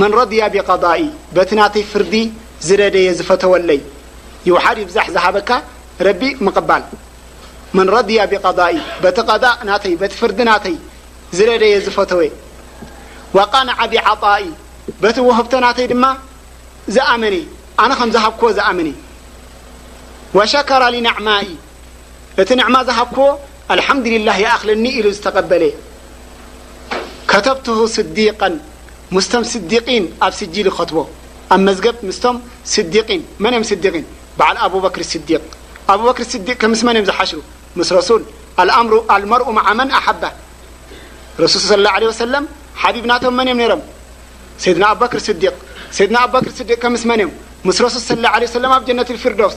መን ረድያ ብቀዳኢ በቲ ናተይ ፍርዲ ዝረደየ ዝፈተወለይ ይውሓድ ይብዛሕ ዝሃበካ ረቢ ምቕባል መን ረድያ ብቀዳኢ በቲ ቀዳእ ናተይ በቲ ፍርዲ ናተይ ዝረደየ ዝፈተወ ወቃንዓ ብዓጣኢ በቲ ውህብቶ ናተይ ድማ ዝኣመነ ኣነ ከም ዝሃብክዎ ዝኣመነ ወሸከራ ሊናዕማኢ እቲ ንዕማ ዝሃብክዎ ኣልሓምዱሊላህ ይኣኽለኒ ኢሉ ዝተቐበለ ከተብትሁ ስዲቀን ምስቶም ስዲቂን ኣብ ስጂል ይኸትቦ ኣብ መዝገብ ምስቶም ስዲቂን መን እዮም ስዲቂን በዓል ኣቡበክር ስዲቅ ኣቡበክር ስዲቅ ከ ምስ መን እዮም ዝሓሽሩ ምስ ረሱል ኣልኣምሩ ኣልመርኡ መዓ መን ኣሓበ ረሱል ስለ ላሁ ዓለይሂ ወሰለም ሓቢብ ናቶም መን እዮም ነይሮም ሰይድና ኣቡበክር ስዲቅ ሰይድና ኣቡበክር ስዲቅ ከ ምስ መን እዮም ምስ ረሱል ስለ ላሁ ዓለይሂ ወሰለም ኣብ ጀነትል ፊርደውስ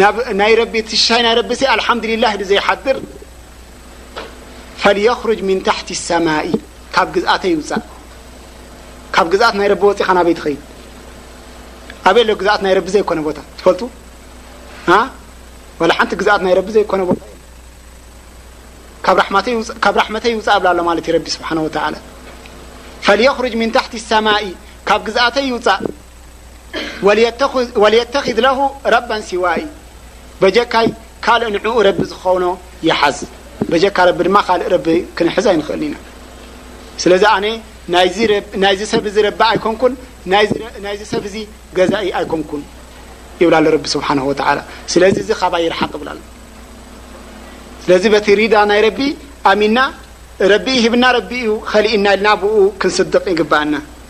ናብ ናይ ረቢ ትሻይ ናይ ረቢ ሲ ኣልሓምዱሊላህ ድ ዘይሓድር ፈልየኽሩጅ ሚን ታሕቲ ሰማኢ ካብ ግዝኣተይ ይውፃእ ካብ ግዝኣት ናይ ረቢ ወፂኻ ናበይ ትኸይድ ኣበይ ኣሎ ግዝኣት ናይ ረቢ ዘይኮነ ቦታ ትፈልጡ ዋላ ሓንቲ ግዝኣት ናይ ረቢ ዘይኮነ ቦታ ካብ ራሕመተይ ይውፃእ ብላ ኣሎ ማለት እዩ ረቢ ስብሓን ወተዓላ ፈልየኽሩጅ ሚን ታሕቲ ሰማኢ ካብ ግዝኣተይ ይውፃእ ወልየተኪዝ ለሁ ረበን ሲዋኢ በጀካይ ካልእ ንዕኡ ረቢ ዝኸውኖ ይሓዝ በጀካ ረቢ ድማ ካልእ ረቢ ክንሕዝ ኣይንኽእል ኢና ስለዚ ኣነ ናይዚ ሰብ እዚ ረቢ ኣይኮንኩን ናይዚ ሰብ እዚ ገዛኢ ኣይኮንኩን ይብላ ኣሎ ረቢ ስብሓን ወተላ ስለዚ እዚ ካባ ይርሓቅ ይብላ ኣሎ ስለዚ በቲ ሪዳ ናይ ረቢ ኣሚና ረቢ ይህብና ረቢ እዩ ኸሊእና ኢልና ብኡ ክንስድቕ ይግባኣና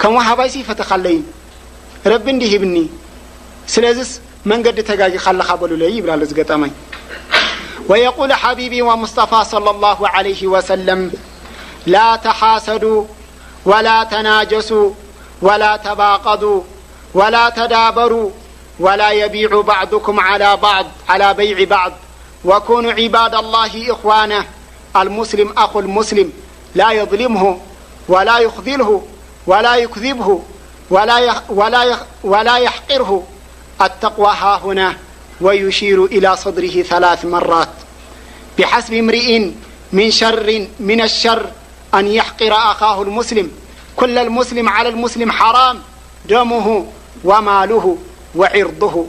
ك وهይس يፈتلي رب هبኒ ስለዚ መንقዲ ተج ل በلل يب ጠم ويقول حبيب ومصطفى صلى الله عليه وسلم لا تحاሰዱا ولا تناجسو ولا تباغضا ولا تዳبرا ولا يبيع بعضكم على بيع بعض وكون عباد الله إخوانه المسلم أخو المسلم لا يظلمه ولا يخذله ولا يكذبه ولا يحقره التقوى ههنا ويشير إلى صدره ثلاث مرات بحسب امرئ من شر من الشر أن يحقر أخاه المسلم كل المسلم على المسلم حرام دمه وماله ርض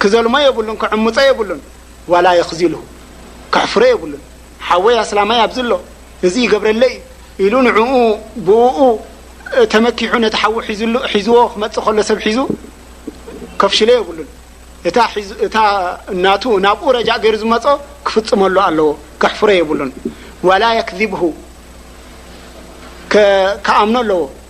ክዘልሞ የብሉን ክዕምጾ የብሉን ዋላ የኽዚልሁ ከሕፍሮ የብሉን ሓወይ ኣስላማይ ኣብዚ ኣሎ እዚ ይገብረለይ እዩ ኢሉ ንዕኡ ብእኡ ተመኪሑ ነቲ ሓዉ ሒዝዎ ክመጽእ ከሎ ሰብ ሒዙ ከፍሽሎ የብሉን እታ ናቱ ናብኡ ረጃእ ገይሩ ዝመጾ ክፍጽመሉ ኣለዎ ከሕፍሮ የብሉን ዋላ የክዚብሁ ክኣምኖ ኣለዎ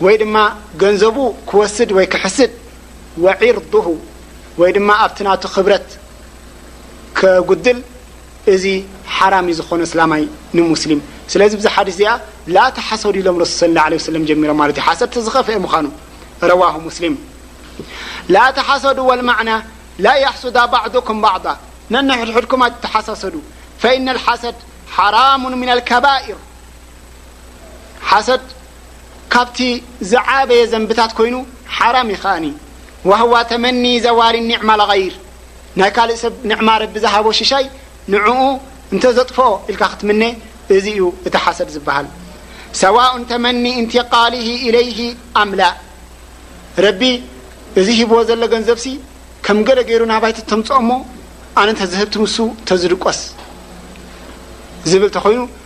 وي دم ገنزب كوسድ و كحسድ وعرضه وي دم ኣبت نت خبرت كقدل እዚ حرم ዝኾن سላي مسلم ስለዚ بዲ ዚ لا تحሰዱ ኢሎም رس صى اله عليه و ሮ ሰدዝخف مኑ رواه سلم ل حሰዱ والمعنى ل حሱد بعضك بعض ن ድድك تحሰዱ فإن الحሰድ حرم من الكبائر ሰድ ካብቲ ዝዓበየ ዘንብታት ኮይኑ ሓራም እዩ ከኣኒ ዋህዋ ተመኒ ዘዋሊ ኒዕማ ለገይር ናይ ካልእ ሰብ ኒዕማ ረቢ ዝሃቦ ሽሻይ ንዕኡ እንተዘጥፍኦ ኢልካ ክትምነ እዚ እዩ እቲ ሓሰድ ዝበሃል ሰዋኡን ተመኒ እንቲቃሊሂ ኢለይሂ ኣም ላእ ረቢ እዚ ሂብዎ ዘሎ ገንዘብሲ ከም ገለ ገይሩ ናባይ ተተምፅኦ እሞ ኣነ እንተዝህብቲ ንሱ እንተዝድቆስ ዝብል ተኮይኑ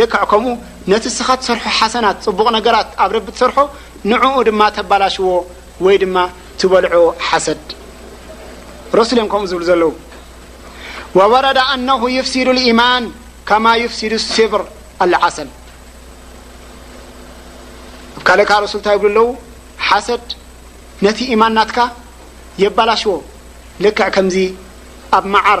ልክዕ ከምኡ ነቲ እስኻ ትሰርሖ ሓሰናት ጽቡቕ ነገራት ኣብ ረቢ ትሰርሖ ንዕኡ ድማ ተባላሽዎ ወይ ድማ ትበልዖ ሓሰድ ረሱል እዮም ከምኡ ዝብሉ ዘለዉ ወወረደ ኣነሁ ይፍሲዱ ልኢማን ከማ ይፍሲዱ ሲብር ኣልዓሰል ኣብ ካልእ ከዓ ረሱል እንታይ ይብሉ ኣለዉ ሓሰድ ነቲ ኢማን ናትካ የባላሽዎ ልክዕ ከምዚ ኣብ መዓር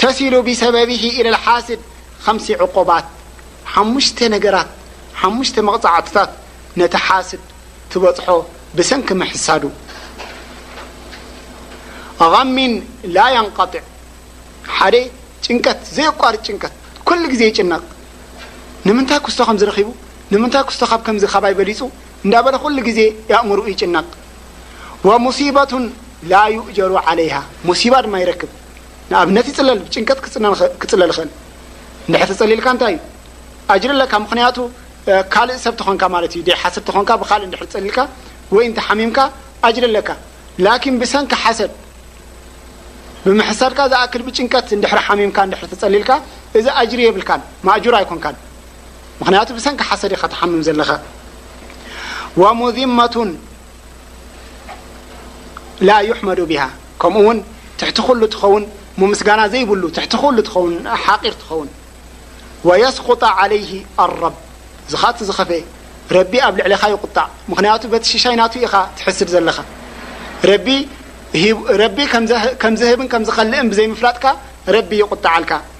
ተሲሉ ቢሰበቢሂ ኢለል ሓስድ ኸምሲ ዑቁባት ሓሙሽተ ነገራት ሓሙሽተ መቅጻዕትታት ነቲ ሓስድ ትበጽሖ ብሰንኪ ምሕሳዱ ኸሚን ላ የንቀጢዕ ሓደ ጭንቀት ዘየቋርጽ ጭንቀት ኩሉ ግዜ ይጭነቅ ንምንታይ ኩስቶ ከምዚ ረኺቡ ንምንታይ ኩስቶ ካብ ከምዚ ካባይ በሊጹ እንዳበለ ኩሉ ግዜ የእምሩኡ ይጭነቅ ወሙሲበቱን ላ ዩእጀሩ ዓለይሃ ሙሲባ ድማ ይረክብ ንኣብነት ይፅለል ብጭንቀት ክፅለል ይኽእል እንድሕር ተፀሊልካ እንታይ እዩ ኣጅሪ ኣለካ ምኽንያቱ ካልእ ሰብ ተኾንካ ማለት እዩ ሓሰድ ተኾንካ ብካልእ እንድሕር ፀሊልካ ወይ እንተ ሓሚምካ ኣጅሪ ኣለካ ላኪን ብሰንኪ ሓሰድ ብምሕሳድካ ዝኣክል ብጭንቀት እንድሕር ሓሚምካ እንድሕር ተፀሊልካ እዚ ኣጅሪ የብልካን ማእጁር ኣይኮንካን ምኽንያቱ ብሰንኪ ሓሰድ ኢኻ ትሓምም ዘለኻ ወሙዚመቱን ላ ዩሕመዱ ቢሃ ከምኡ ውን ትሕቲ ኩሉ ትኸውን ሙምስጋና ዘይብሉ ትሕቲ ኩሉ ትኸውን ሓቂር ትኸውን ወየስቁጣ ዓለይህ ኣረብ ዝኻቲ ዝኸፈ ረቢ ኣብ ልዕሊኻ ይቁጣዕ ምክንያቱ በቲ ሽሻይ ናቱ ኢኻ ትሕስድ ዘለኻ ረቢ ከምዝህብን ከምዝኸልእን ብዘይምፍላጥካ ረቢ ይቁጣዓልካ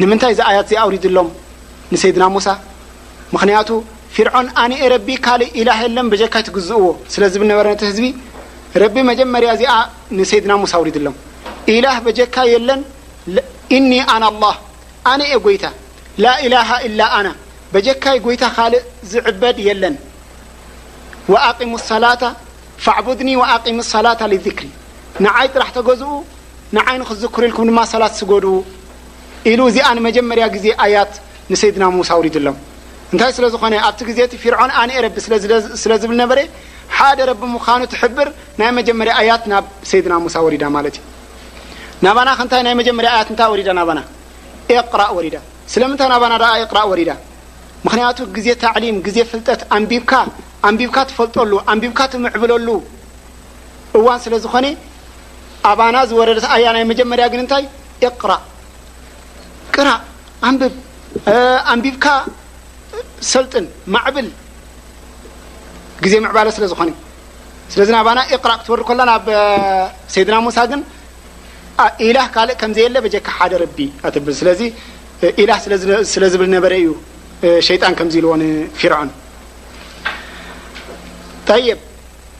ንምንታይ እዚ ኣያት እዚ ኣውሪድሎም ንሰይድና ሙሳ ምክንያቱ ፊርዖን ኣነ እየ ረቢ ካልእ ኢላህ የለን በጀካይ ትግዝእዎ ስለ ዝብል ነበረ ነቲ ህዝቢ ረቢ መጀመርያ እዚኣ ንሰይድና ሙሳ ኣውሪድሎም ኢላህ በጀካ የለን ኢኒ ኣና ኣላህ ኣነ እየ ጎይታ ላኢላሃ ኢላ ኣና በጀካይ ጎይታ ካልእ ዝዕበድ የለን ወኣቂሙ ሰላታ ፋዕቡድኒ ወኣቂሙ ሰላታ ሊዝክሪ ንዓይ ጥራሕ ተገዝኡ ንዓይ ንኽትዝክሩ ኢልኩም ድማ ሰላት ስገዱ ኢሉ እዚኣ ንመጀመርያ ግዜ ኣያት ንሰይድና ሙሳ ኣውሪድሎም እንታይ ስለ ዝኾነ ኣብቲ ግዜ እቲ ፊርዖን ኣነ ረቢ ስለ ዝብል ነበረ ሓደ ረቢ ምዃኑ ትሕብር ናይ መጀመርያ ኣያት ናብ ሰይድና ሙሳ ወሪዳ ማለት እዩ ናባና ከንታይ ናይ መጀመርያ ኣያት እንታይ ወሪዳ ናባና ኢቅራእ ወሪዳ ስለምንታይ ናባና ደኣ ኢቅራእ ወሪዳ ምክንያቱ ግዜ ታዕሊም ግዜ ፍልጠት ኣንቢብካ ኣንቢብካ ትፈልጠሉ ኣንቢብካ ትምዕብለሉ እዋን ስለ ዝኾነ ኣባና ዝወረደ ኣያ ናይ መጀመርያ ግን እንታይ እቕራእ ቅራእ ኣንብብ ኣንቢብካ ሰልጥን ማዕብል ግዜ ምዕባለ ስለ ዝኾነ ስለዚ ናባና እቕራእ ክትወርድ ኮላ ናብ ሰይድና ሙሳ ግን ኢላህ ካልእ ከምዘየለ በጀካ ሓደ ረቢ ኣትብል ስለዚ ኢላህ ስለ ዝብል ነበረ እዩ ሸይጣን ከምዚ ኢልዎ ንፊርዖን ጠይብ